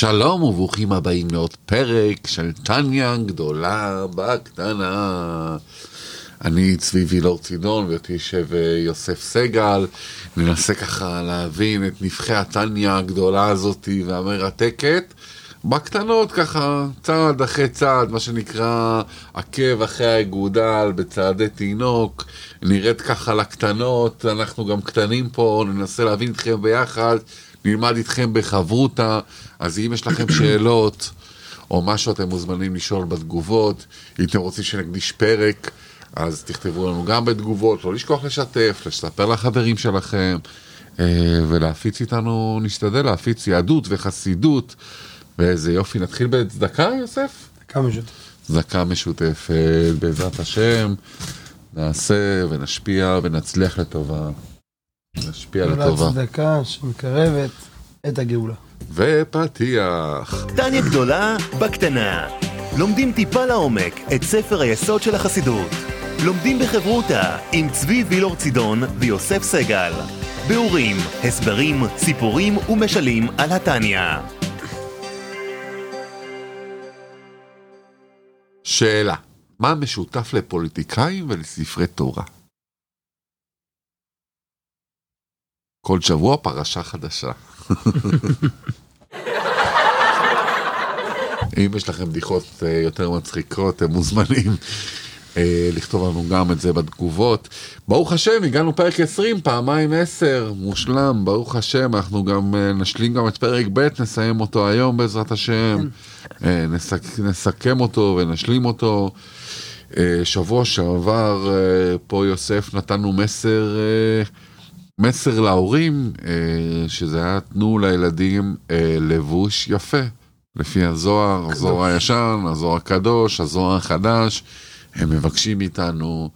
שלום וברוכים הבאים לעוד פרק של טניה גדולה בקטנה. אני צבי וילור צידון ואיתי יושב יוסף סגל. ננסה ככה להבין את נבחי הטניה הגדולה הזאתי והמרתקת. בקטנות ככה, צעד אחרי צעד, מה שנקרא עקב אחרי האגודל בצעדי תינוק, נראית ככה לקטנות, אנחנו גם קטנים פה, ננסה להבין איתכם ביחד, נלמד איתכם בחברותה, אז אם יש לכם שאלות או משהו אתם מוזמנים לשאול בתגובות, אם אתם רוצים שנקדיש פרק, אז תכתבו לנו גם בתגובות, לא לשכוח לשתף, לספר לחברים שלכם, אה, ולהפיץ איתנו, נשתדל להפיץ יהדות וחסידות. ואיזה יופי, נתחיל בצדקה, יוסף? צדקה משותפת. צדקה משותפת, בעזרת השם, נעשה ונשפיע ונצליח לטובה. נשפיע לטובה. צדקה שמקרבת את הגאולה. ופתיח. טניה גדולה בקטנה. לומדים טיפה לעומק את ספר היסוד של החסידות. לומדים בחברותה עם צבי וילור צידון ויוסף סגל. ביאורים, הסברים, סיפורים ומשלים על התניא. שאלה, מה משותף לפוליטיקאים ולספרי תורה? כל שבוע פרשה חדשה. אם יש לכם בדיחות אה, יותר מצחיקות, הם מוזמנים אה, לכתוב לנו גם את זה בתגובות. ברוך השם, הגענו פרק 20, פעמיים 10, מושלם, ברוך השם, אנחנו גם אה, נשלים גם את פרק ב', נסיים אותו היום בעזרת השם, אה, נסק, נסכם אותו ונשלים אותו. שבוע שעבר פה יוסף נתנו מסר, מסר להורים, שזה היה תנו לילדים לבוש יפה, לפי הזוהר, הזוהר הישן, הזוהר הקדוש, הזוהר החדש. הם מבקשים מאיתנו,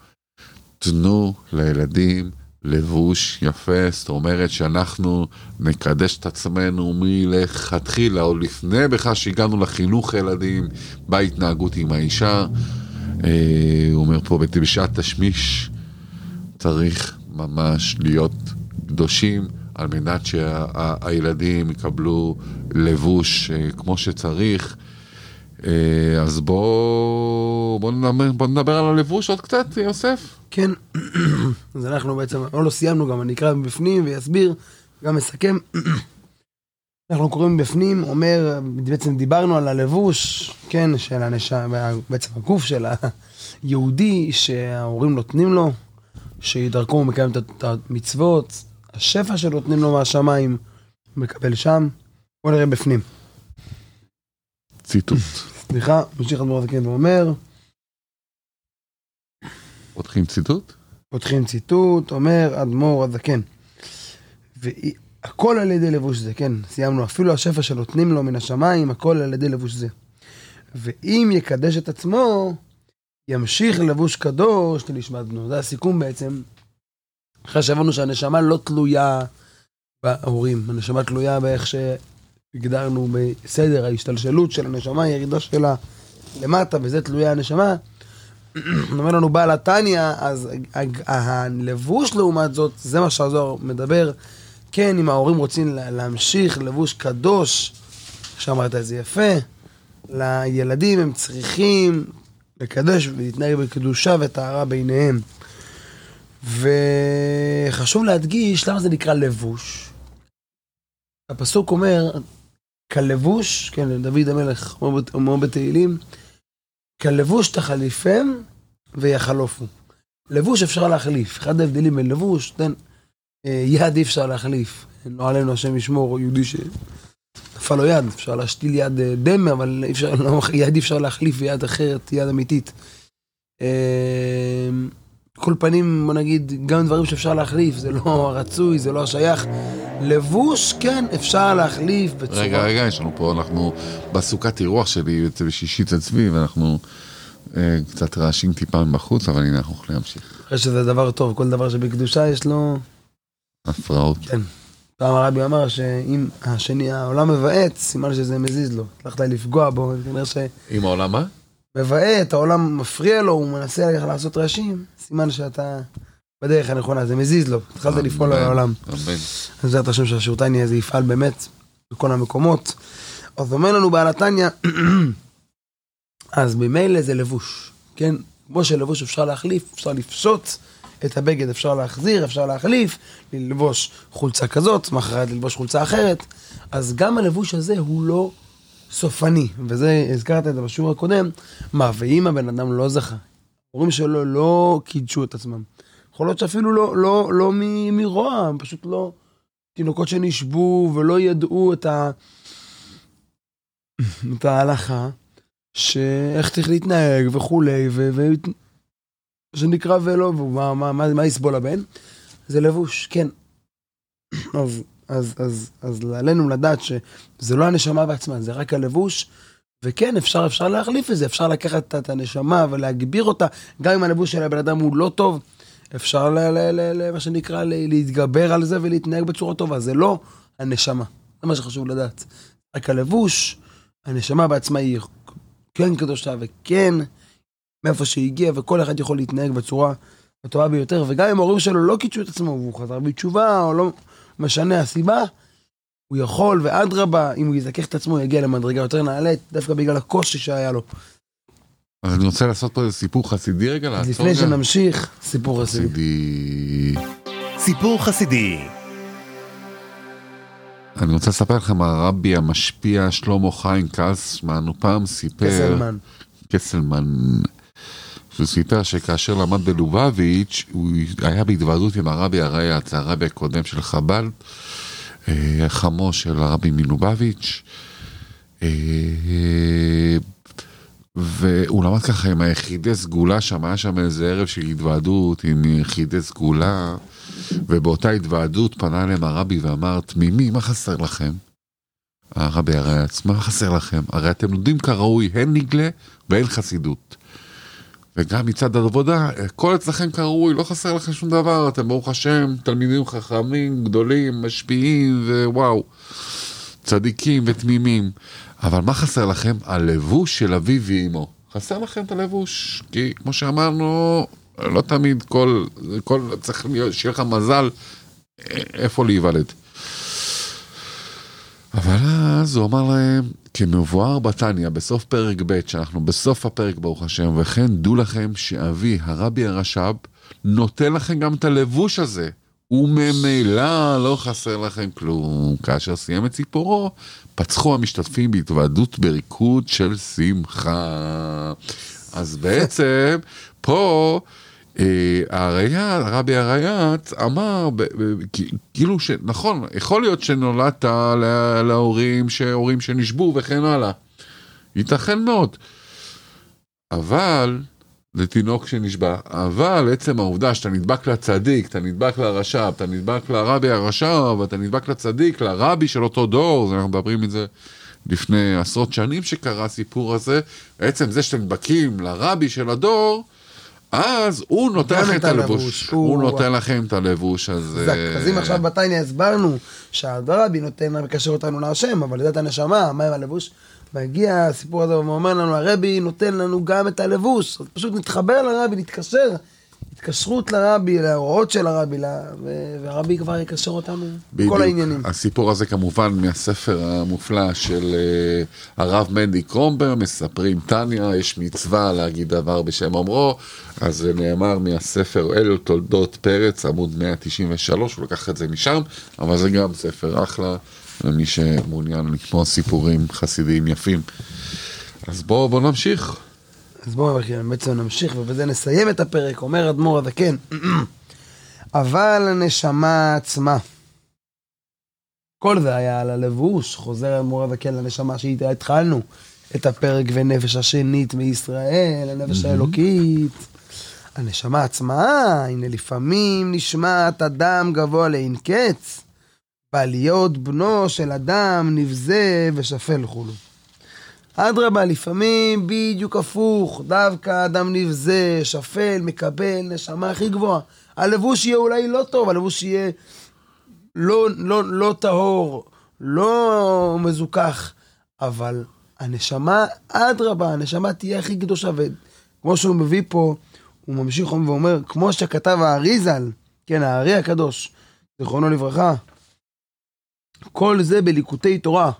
תנו לילדים לבוש יפה, זאת אומרת שאנחנו נקדש את עצמנו מלכתחילה, עוד לפני בכלל שהגענו לחינוך ילדים, בהתנהגות עם האישה. אה, הוא אומר פה, בשעת תשמיש צריך ממש להיות קדושים. על מנת שהילדים יקבלו לבוש אה, כמו שצריך. אה, אז בואו בוא נדבר, בוא נדבר על הלבוש עוד קצת, יוסף. כן, אז אנחנו בעצם, לא, לא סיימנו גם, אני אקרא מבפנים ואסביר, גם אסכם. אנחנו קוראים מבפנים, אומר, בעצם דיברנו על הלבוש, כן, של הנשם, בעצם הגוף של היהודי שההורים נותנים לו, שדרכו הוא מקיים את המצוות, השפע שנותנים לו מהשמיים, הוא מקבל שם. בואו נראה בפנים. ציטוט. סליחה, ממשיך אדמו"ר הזקן ואומר. פותחים ציטוט? פותחים ציטוט, אומר אדמו"ר הזקן. והכל על ידי לבוש זה, כן, סיימנו, אפילו השפע שנותנים לו מן השמיים, הכל על ידי לבוש זה. ואם יקדש את עצמו, ימשיך לבוש קדוש לנשמת בנו. זה הסיכום בעצם. אחרי שהבנו שהנשמה לא תלויה בהורים, הנשמה תלויה באיך ש... הגדרנו בסדר ההשתלשלות של הנשמה, הירידה שלה למטה, וזה תלויה הנשמה. אומר לנו בעל התניא, אז הלבוש לעומת זאת, זה מה שהזוהר מדבר. כן, אם ההורים רוצים להמשיך לבוש קדוש, שאמרת את זה יפה, לילדים הם צריכים לקדש ולהתנהג בקדושה וטהרה ביניהם. וחשוב להדגיש למה זה נקרא לבוש. הפסוק אומר, כלבוש, כן, דוד המלך אומר בתהילים, כלבוש תחליפם ויחלופו. לבוש אפשר להחליף, אחד ההבדלים בין לבוש, תן, אה, יד אי אפשר להחליף, לא עלינו השם ישמור, יהודי שנפל לו יד, אפשר להשתיל יד אה, דמה, אבל אי אפשר, לא, יד אי אפשר להחליף ביד אחרת, יד אמיתית. כל פנים, בוא נגיד, גם דברים שאפשר להחליף, זה לא הרצוי, זה לא השייך. לבוש, כן, אפשר להחליף בצורה... רגע, רגע, יש לנו פה, אנחנו בסוכת אירוח שלי, בשישית אצלי, ואנחנו אה, קצת רעשים טיפה מבחוץ, אבל הנה, אנחנו יכולים להמשיך. אחרי שזה דבר טוב, כל דבר שבקדושה יש לו... הפרעות. כן. פעם הרבי אמר שאם השני, העולם מבעץ, סימן שזה מזיז לו. הצלחת לפגוע בו, כנראה ש... אם העולם מה? מבעט, העולם מפריע לו, הוא מנסה לעשות רעשים, סימן שאתה בדרך הנכונה, זה מזיז לו, התחלת לפעול על העולם. אז זה את השם של השירותני הזה יפעל באמת בכל המקומות. אז אומר לנו בעל התניא, אז ממילא זה לבוש, כן? כמו שלבוש אפשר להחליף, אפשר לפשוט את הבגד, אפשר להחזיר, אפשר להחליף, ללבוש חולצה כזאת, מחרת ללבוש חולצה אחרת, אז גם הלבוש הזה הוא לא סופני, וזה, הזכרת את זה בשיעור הקודם, מה, ואם הבן אדם לא זכה, ההורים שלו לא קידשו את עצמם, יכול להיות שאפילו לא, לא, לא מ- מרוע, הם פשוט לא, תינוקות שנשבו ולא ידעו את ה... את ההלכה, שאיך צריך להתנהג וכולי, ו... ו... שנקרא ולא, ומה מה, מה, מה יסבול הבן? זה לבוש, כן. אז, אז, אז, אז עלינו לדעת שזה לא הנשמה בעצמה, זה רק הלבוש, וכן, אפשר, אפשר להחליף את זה, אפשר לקחת את- הנשמה ולהגביר אותה, גם אם הלבוש של הבן אדם הוא לא טוב, אפשר, ל, ל, ל, ל, מה שנקרא, ל, להתגבר על זה ולהתנהג בצורה טובה, זה לא הנשמה, זה מה שחשוב לדעת. רק הלבוש, הנשמה בעצמה היא כן קדושה וכן מאיפה שהיא הגיעה, וכל אחד יכול להתנהג בצורה הטובה ביותר, וגם אם ההורים שלו לא קידשו את עצמו והוא חזר בתשובה, או לא משנה הסיבה, הוא יכול, ואדרבה, אם הוא יזכך את עצמו, יגיע למדרגה יותר נעלית, דווקא בגלל הקושי שהיה לו. אז אני רוצה לעשות פה איזה סיפור חסידי רגע, לעצור לפני רגע. שנמשיך, סיפור חסידי. חסידי. סיפור חסידי. אני רוצה לספר לכם, הרבי המשפיע שלמה חיים קסמן, הוא פעם סיפר... קסלמן. קסלמן. שהוא סיפר שכאשר למד בלובביץ', הוא היה בהתוועדות עם הרבי הרייץ, הרבי הקודם של חב"ד, אה, חמו של הרבי מלובביץ', אה, והוא למד ככה עם היחידי סגולה שם, היה שם איזה ערב של התוועדות עם יחידי סגולה, ובאותה התוועדות פנה אליהם הרבי ואמר, תמימי, מה חסר לכם? הרבי הרייץ, מה חסר לכם? הרי אתם לומדים כראוי, הן נגלה והן חסידות. וגם מצד העבודה, הכל אצלכם כראוי, לא חסר לכם שום דבר, אתם ברוך השם, תלמידים חכמים, גדולים, משפיעים, ווואו, צדיקים ותמימים. אבל מה חסר לכם? הלבוש של אביו ואימו. חסר לכם את הלבוש, כי כמו שאמרנו, לא תמיד כל, כל צריך להיות, שיהיה לך מזל אה, איפה להיוולד. אבל אז הוא אמר להם, כמבואר בתניא, בסוף פרק ב', שאנחנו בסוף הפרק ברוך השם, וכן דעו לכם שאבי, הרבי הרש"ב, נותן לכם גם את הלבוש הזה. וממילא לא חסר לכם כלום. כאשר סיים את סיפורו, פצחו המשתתפים בהתוועדות בריקוד של שמחה. אז בעצם, פה... אה, הריי"צ, הרבי הריי"צ אמר, כאילו שנכון, יכול להיות שנולדת לה- להורים, שהורים שנשבו וכן הלאה. ייתכן מאוד. אבל, לתינוק שנשבע, אבל עצם העובדה שאתה נדבק לצדיק, אתה נדבק לרש"ב, אתה נדבק לרבי הרש"ב, אתה נדבק לצדיק, לרבי של אותו דור, זה אנחנו מדברים את זה לפני עשרות שנים שקרה הסיפור הזה, עצם זה שאתם נדבקים לרבי של הדור, אז הוא נותן לכם את הלבוש, הוא נותן לכם את הלבוש, אז... אה, אז אם עכשיו בתניא הסברנו שהרבי נותן, מקשר אותנו להשם, אבל לדעת הנשמה, מה עם הלבוש? מגיע הסיפור הזה ואומר לנו, הרבי נותן לנו גם את הלבוש, אז פשוט נתחבר לרבי, נתקשר, התקשרות לרבי, להוראות של הרבי, לה- והרבי כבר יקשר אותנו, בדיוק. כל העניינים. הסיפור הזה כמובן מהספר המופלא של uh, הרב מנדי קרומבר, מספרים טניה, יש מצווה להגיד דבר בשם אומרו, אז זה נאמר מהספר אלו תולדות פרץ, עמוד 193, הוא לקח את זה משם, אבל זה גם ספר אחלה, למי שמעוניין לקרוא סיפורים חסידיים יפים. אז בואו בוא נמשיך. אז בואו בעצם נמשיך ובזה נסיים את הפרק, אומר אדמו"ר הזקן, אבל הנשמה עצמה, כל זה היה על הלבוש, חוזר אדמו"ר הזקן לנשמה שאיתה התחלנו. את הפרק ונפש השנית מישראל, הנפש האלוקית. הנשמה עצמה, הנה לפעמים נשמעת אדם גבוה לאין קץ, בעליות בנו של אדם נבזה ושפל חולו. אדרבה, לפעמים בדיוק הפוך, דווקא אדם נבזה, שפל, מקבל נשמה הכי גבוהה. הלבוש יהיה אולי לא טוב, הלבוש יהיה לא, לא, לא טהור, לא מזוכח, אבל הנשמה, אדרבה, הנשמה תהיה הכי קדושה, וכמו שהוא מביא פה, הוא ממשיך ואומר, כמו שכתב האריזל, כן, הארי הקדוש, זיכרונו לברכה, כל זה בליקוטי תורה.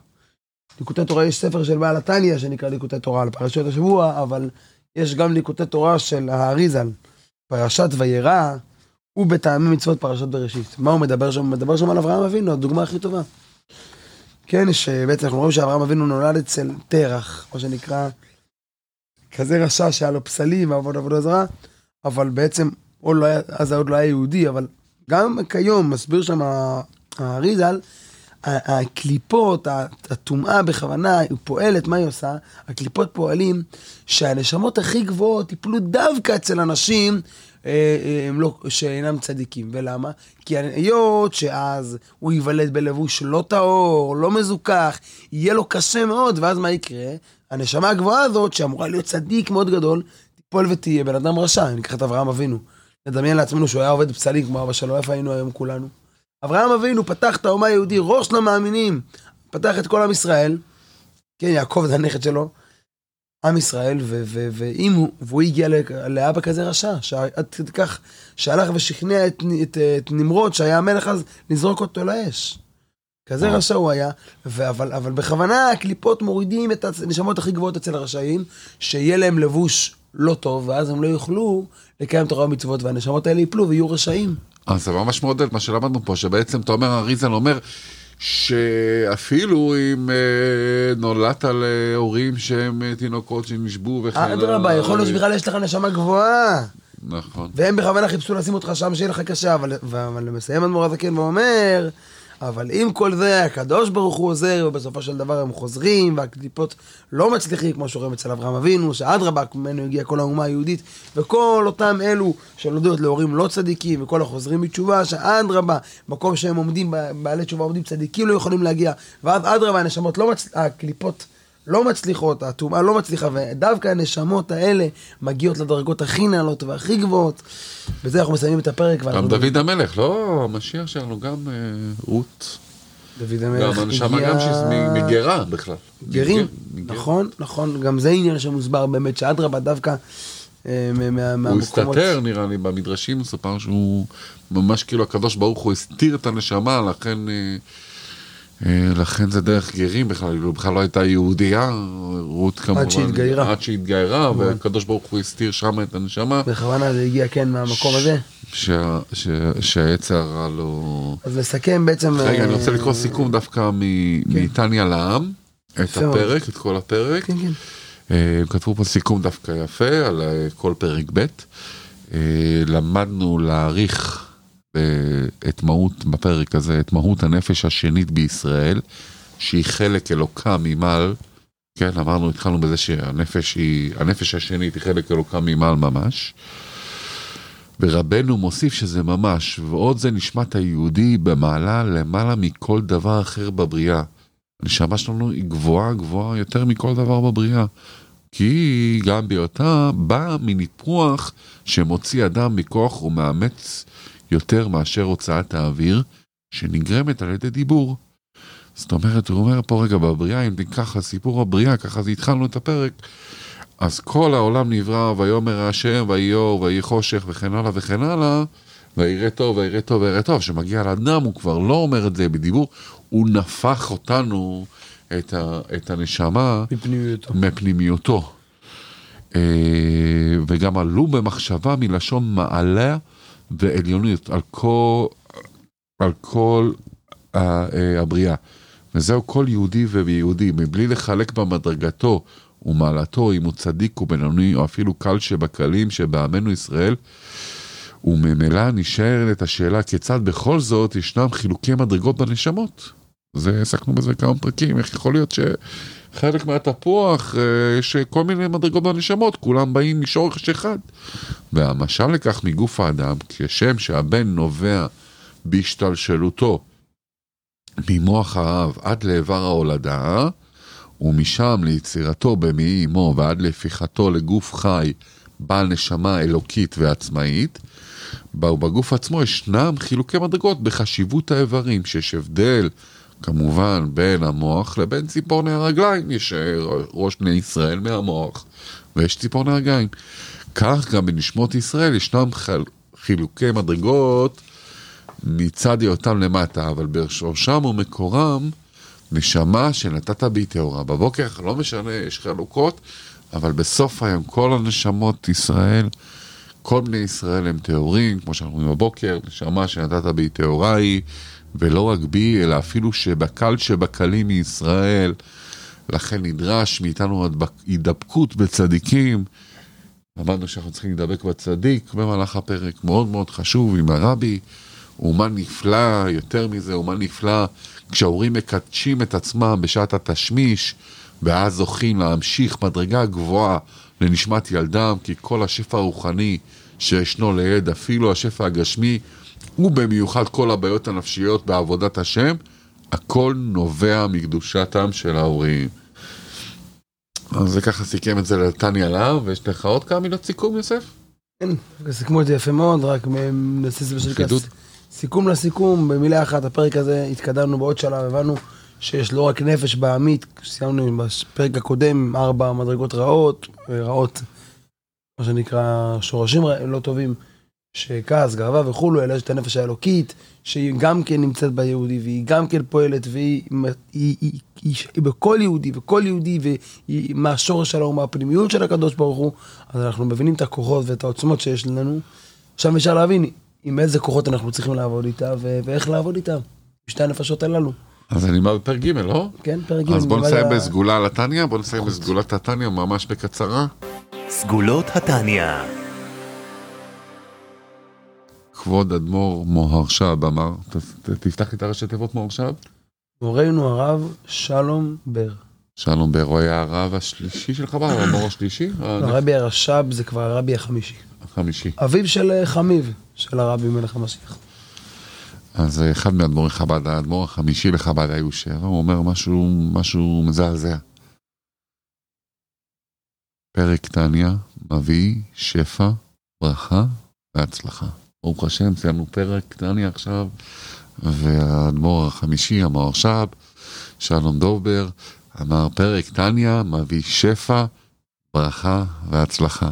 ליקוטי תורה יש ספר של בעל התניא שנקרא ליקוטי תורה על פרשיות השבוע, אבל יש גם ליקוטי תורה של האריזל, פרשת וירא, ובטעמי מצוות פרשת בראשית. מה הוא מדבר שם? הוא מדבר שם על אברהם אבינו, הדוגמה הכי טובה. כן, שבעצם אנחנו רואים שאברהם אבינו נולד אצל תרח, מה שנקרא, כזה רשע שהיה לו פסלים ועבוד עבודה זרה, אבל בעצם, עוד לא היה, אז עוד לא היה יהודי, אבל גם כיום, מסביר שם האריזל, הקליפות, הטומאה בכוונה, היא פועלת, מה היא עושה? הקליפות פועלים שהנשמות הכי גבוהות יפלו דווקא אצל אנשים אה, אה, הם לא, שאינם צדיקים. ולמה? כי היות שאז הוא ייוולד בלבוש לא טהור, לא מזוכח, יהיה לו קשה מאוד, ואז מה יקרה? הנשמה הגבוהה הזאת, שאמורה להיות צדיק מאוד גדול, תיפול ותהיה בן אדם רשע, ניקח את אברהם אבינו. נדמיין לעצמנו שהוא היה עובד פסלים כמו אבא שלו, איפה היינו היום כולנו? אברהם אבינו פתח את האומה היהודי, ראש למאמינים, פתח את כל עם ישראל, כן, יעקב זה הנכד שלו, עם ישראל, ואם הוא, והוא הגיע לאבא כזה רשע, שעד כדי כך שהלך ושכנע את, את, את נמרוד, שהיה המלך אז, לזרוק אותו לאש. כזה וואו. רשע הוא היה, אבל, אבל בכוונה הקליפות מורידים את הנשמות הכי גבוהות אצל הרשעים, שיהיה להם לבוש לא טוב, ואז הם לא יוכלו לקיים תורה ומצוות, והנשמות האלה ייפלו ויהיו רשעים. אז זה ממש מעודד מה שלמדנו פה, שבעצם אתה אומר, אריזל אומר, שאפילו אם אה, נולדת להורים שהם אה, תינוקות שנשבו וכן הלאה. אדרבה, יכול להיות שבכלל יש לך נשמה גבוהה. נכון. והם בכוונה חיפשו לשים אותך שם שיהיה לך קשה, אבל, אבל מסיים אדמו"ר הזקן ואומר, אבל עם כל זה, הקדוש ברוך הוא עוזר, ובסופו של דבר הם חוזרים, והקליפות לא מצליחים, כמו שרואים אצל אברהם אבינו, שאדרבה, ממנו הגיעה כל האומה היהודית, וכל אותם אלו שנולדות להורים לא צדיקים, וכל החוזרים בתשובה, שאדרבה, מקום שהם עומדים, בעלי תשובה עומדים צדיקים לא יכולים להגיע, ואז אדרבה, הנשמות לא מצליחות, הקליפות לא מצליחות, הטומאה לא מצליחה, ודווקא הנשמות האלה מגיעות לדרגות הכי נעלות והכי גבוהות. בזה אנחנו מסיימים את הפרק. גם ואנחנו- דוד המלך, לא, המשיח שלנו, גם אה, רות. דוד גם המלך הנשמה הגיע- גם שהיא מ- מגרה בכלל. גרים, מגר- נכון, נכון, גם זה עניין שמוסבר באמת, שאדרבה דווקא אה, מה- מה- הוא מהמקומות... הסתתר נראה לי, במדרשים מסופר שהוא ממש כאילו הקדוש ברוך הוא הסתיר את הנשמה, לכן, אה, לכן זה דרך גרים בכלל, כאילו בכלל לא הייתה יהודייה, רות כמובן, שהתגיירה. עד שהתגיירה, והקדוש ברוך הוא הסתיר שם את הנשמה, בכוונה זה הגיע כן מהמקום הזה. שה- שה- שהעץ הרע לא... אז לסכם בעצם... רגע, אה, אני רוצה לקרוא סיכום דווקא מ- מתניא לעם, את. הפרק, את כל הפרק. כן, כן. אה, הם כתבו פה סיכום דווקא יפה על אה, כל פרק ב'. אה, למדנו להעריך אה, את מהות, בפרק הזה, את מהות הנפש השנית בישראל, שהיא חלק אלוקה ממעל. כן, אמרנו, התחלנו בזה שהנפש היא, הנפש השנית היא חלק אלוקה ממעל ממש. ורבנו מוסיף שזה ממש, ועוד זה נשמת היהודי במעלה למעלה מכל דבר אחר בבריאה. הנשמה שלנו היא גבוהה גבוהה יותר מכל דבר בבריאה. כי גם בהיותה באה מניפוח שמוציא אדם מכוח ומאמץ יותר מאשר הוצאת האוויר, שנגרמת על ידי דיבור. זאת אומרת, הוא אומר פה רגע בבריאה, אם ניקח סיפור הבריאה, ככה זה התחלנו את הפרק, אז כל העולם נברא, ויאמר השם, ויהי אור, ויהי חושך, וכן הלאה וכן הלאה, ויראה טוב, ויראה טוב, ויראה טוב. כשמגיע לאדם, הוא כבר לא אומר את זה בדיבור, הוא נפח אותנו, את, ה, את הנשמה, מפנימיותו. מפנימיותו. אה, וגם עלו במחשבה מלשון מעלה ועליוניות על כל, על כל ה- אה, הבריאה. וזהו כל יהודי ויהודי, מבלי לחלק במדרגתו ומעלתו, אם הוא צדיק ובינוני, או אפילו קל שבקלים שבעמנו ישראל, וממילא נשארת השאלה כיצד בכל זאת ישנם חילוקי מדרגות בנשמות. זה, עסקנו בזה כמה פרקים, איך יכול להיות שחלק מהתפוח, אה, יש כל מיני מדרגות בנשמות, כולם באים משורש אחד. והמשל לכך מגוף האדם, כשם שהבן נובע בהשתלשלותו ממוח האב עד לאיבר ההולדה, ומשם ליצירתו במעי אמו ועד להפיכתו לגוף חי, בעל נשמה אלוקית ועצמאית, בגוף עצמו ישנם חילוקי מדרגות בחשיבות האיברים, שיש הבדל כמובן בין המוח לבין ציפורני הרגליים, יש ראש בני ישראל מהמוח ויש ציפורני הרגליים. כך גם בנשמות ישראל ישנם חל- חילוקי מדרגות מצד היותם למטה, אבל בשורשם ומקורם נשמה שנתת בי טהורה. בבוקר, לא משנה, יש חלוקות, אבל בסוף היום כל הנשמות ישראל, כל בני ישראל הם טהורים, כמו שאנחנו אומרים בבוקר, נשמה שנתת בי טהורה היא, ולא רק בי, אלא אפילו שבקל שבקלים מישראל, לכן נדרש מאיתנו הידבקות בצדיקים. למדנו שאנחנו צריכים להידבק בצדיק במהלך הפרק, מאוד מאוד חשוב עם הרבי. ומה נפלא, יותר מזה, ומה נפלא כשההורים מקדשים את עצמם בשעת התשמיש, ואז זוכים להמשיך מדרגה גבוהה לנשמת ילדם, כי כל השפע הרוחני שישנו ליד, אפילו השפע הגשמי, ובמיוחד כל הבעיות הנפשיות בעבודת השם, הכל נובע מקדושתם של ההורים. אז זה ככה סיכם את זה לטניה להב, ויש לך עוד כמה מילות סיכום, יוסף? כן, סיכמו את זה יפה מאוד, רק נעשה זה בשביל סיכום לסיכום, במילה אחת, הפרק הזה, התקדמנו בעוד שלב, הבנו שיש לא רק נפש בעמית, סיימנו בפרק הקודם ארבע מדרגות רעות, רעות, מה שנקרא שורשים לא טובים, שכעס, גאווה וכולו, אלא יש את הנפש האלוקית, שהיא גם כן נמצאת ביהודי, והיא גם כן פועלת, והיא היא, היא, היא, היא, היא בכל יהודי, וכל יהודי, והיא מהשורש שלה ומהפנימיות של הקדוש ברוך הוא, אז אנחנו מבינים את הכוחות ואת העוצמות שיש לנו. עכשיו אפשר להבין עם איזה כוחות אנחנו צריכים לעבוד איתה, ואיך לעבוד איתה, שתי הנפשות הללו. אז אני בא בפרק ג', לא? כן, פרק ג'. אז בוא נסיים בסגולה על התניא, בוא נסיים בסגולת התניא ממש בקצרה. סגולות התניא. כבוד אדמו"ר מוהרשב אמר, תפתח לי את הראשי תיבות מוהרשב. מורנו הרב שלום בר. שלום בר, הוא היה הרב השלישי של חב"ד, האדמו"ר השלישי? הרבי הרש"ב זה כבר הרבי החמישי. החמישי. אביו של אה, חמיב, של הרבי מלך המשיח. אז אה, אחד מאדמו"רי חב"ד, האדמו"ר החמישי לחב"ד היו שבע, הוא אומר משהו, משהו מזעזע. פרק תניא מביא שפע, ברכה והצלחה. ברוך השם, סיימנו פרק תניא עכשיו, והאדמו"ר החמישי, המהרש"ב, שלום דובר, אמר פרק תניא מביא שפע, ברכה והצלחה.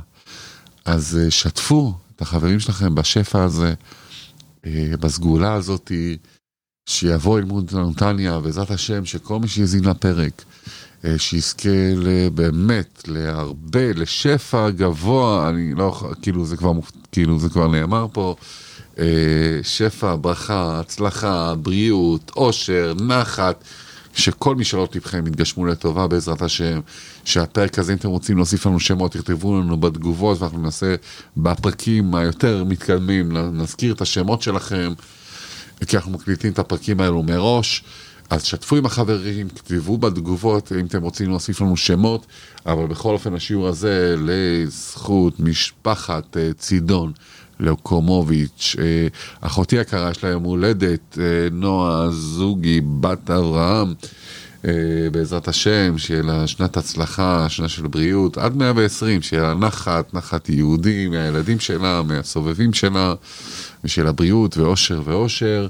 אז אה, שתפו את החברים שלכם בשפע הזה, אה, בסגולה הזאת, שיבוא ללמוד נתניה, בעזרת השם, שכל מי שיזין לפרק, אה, שיזכה באמת להרבה, לשפע גבוה, אני לא, כאילו זה כבר, כאילו זה כבר נאמר פה, שפע, ברכה, הצלחה, בריאות, עושר, נחת. שכל משאלות לבכם יתגשמו לטובה בעזרת השם, שהפרק הזה, אם אתם רוצים להוסיף לנו שמות, תכתבו לנו בתגובות ואנחנו ננסה בפרקים היותר מתקדמים, נזכיר את השמות שלכם, כי אנחנו מקליטים את הפרקים האלו מראש. אז שתפו עם החברים, כתבו בתגובות אם אתם רוצים להוסיף לנו שמות, אבל בכל אופן השיעור הזה לזכות משפחת אה, צידון. לאוקומוביץ', אה, אחותי הקרה יש לה יום הולדת, אה, נועה זוגי, בת אברהם, בעזרת השם, שיהיה לה שנת הצלחה, שנה של בריאות, עד 120, שיהיה לה נחת, נחת יהודי מהילדים שלה, מהסובבים שלה, ושיהיה לה בריאות ואושר ואושר.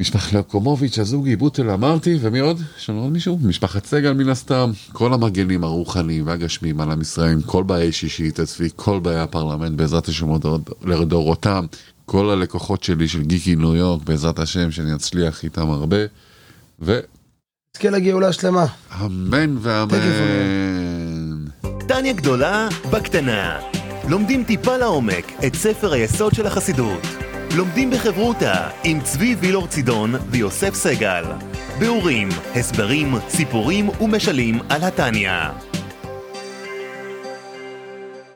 משפחת לקומוביץ', הזוגי, בוטל אמרתי, ומי עוד? יש לנו עוד מישהו? משפחת סגל מן הסתם. כל המגנים הרוחניים והגשמיים על עם ישראל, כל באי שישי תצפי, כל באי הפרלמנט, בעזרת השם לדורותם, כל הלקוחות שלי של גיקי ניו יורק, בעזרת השם, שאני אצליח איתם הרבה, ו... נזכה לגאולה שלמה. אמן ואמן. טניה גדולה בקטנה. לומדים טיפה לעומק את ספר היסוד של החסידות. לומדים בחברותה עם צבי וילור צידון ויוסף סגל. ביאורים, הסברים, סיפורים ומשלים על התניא.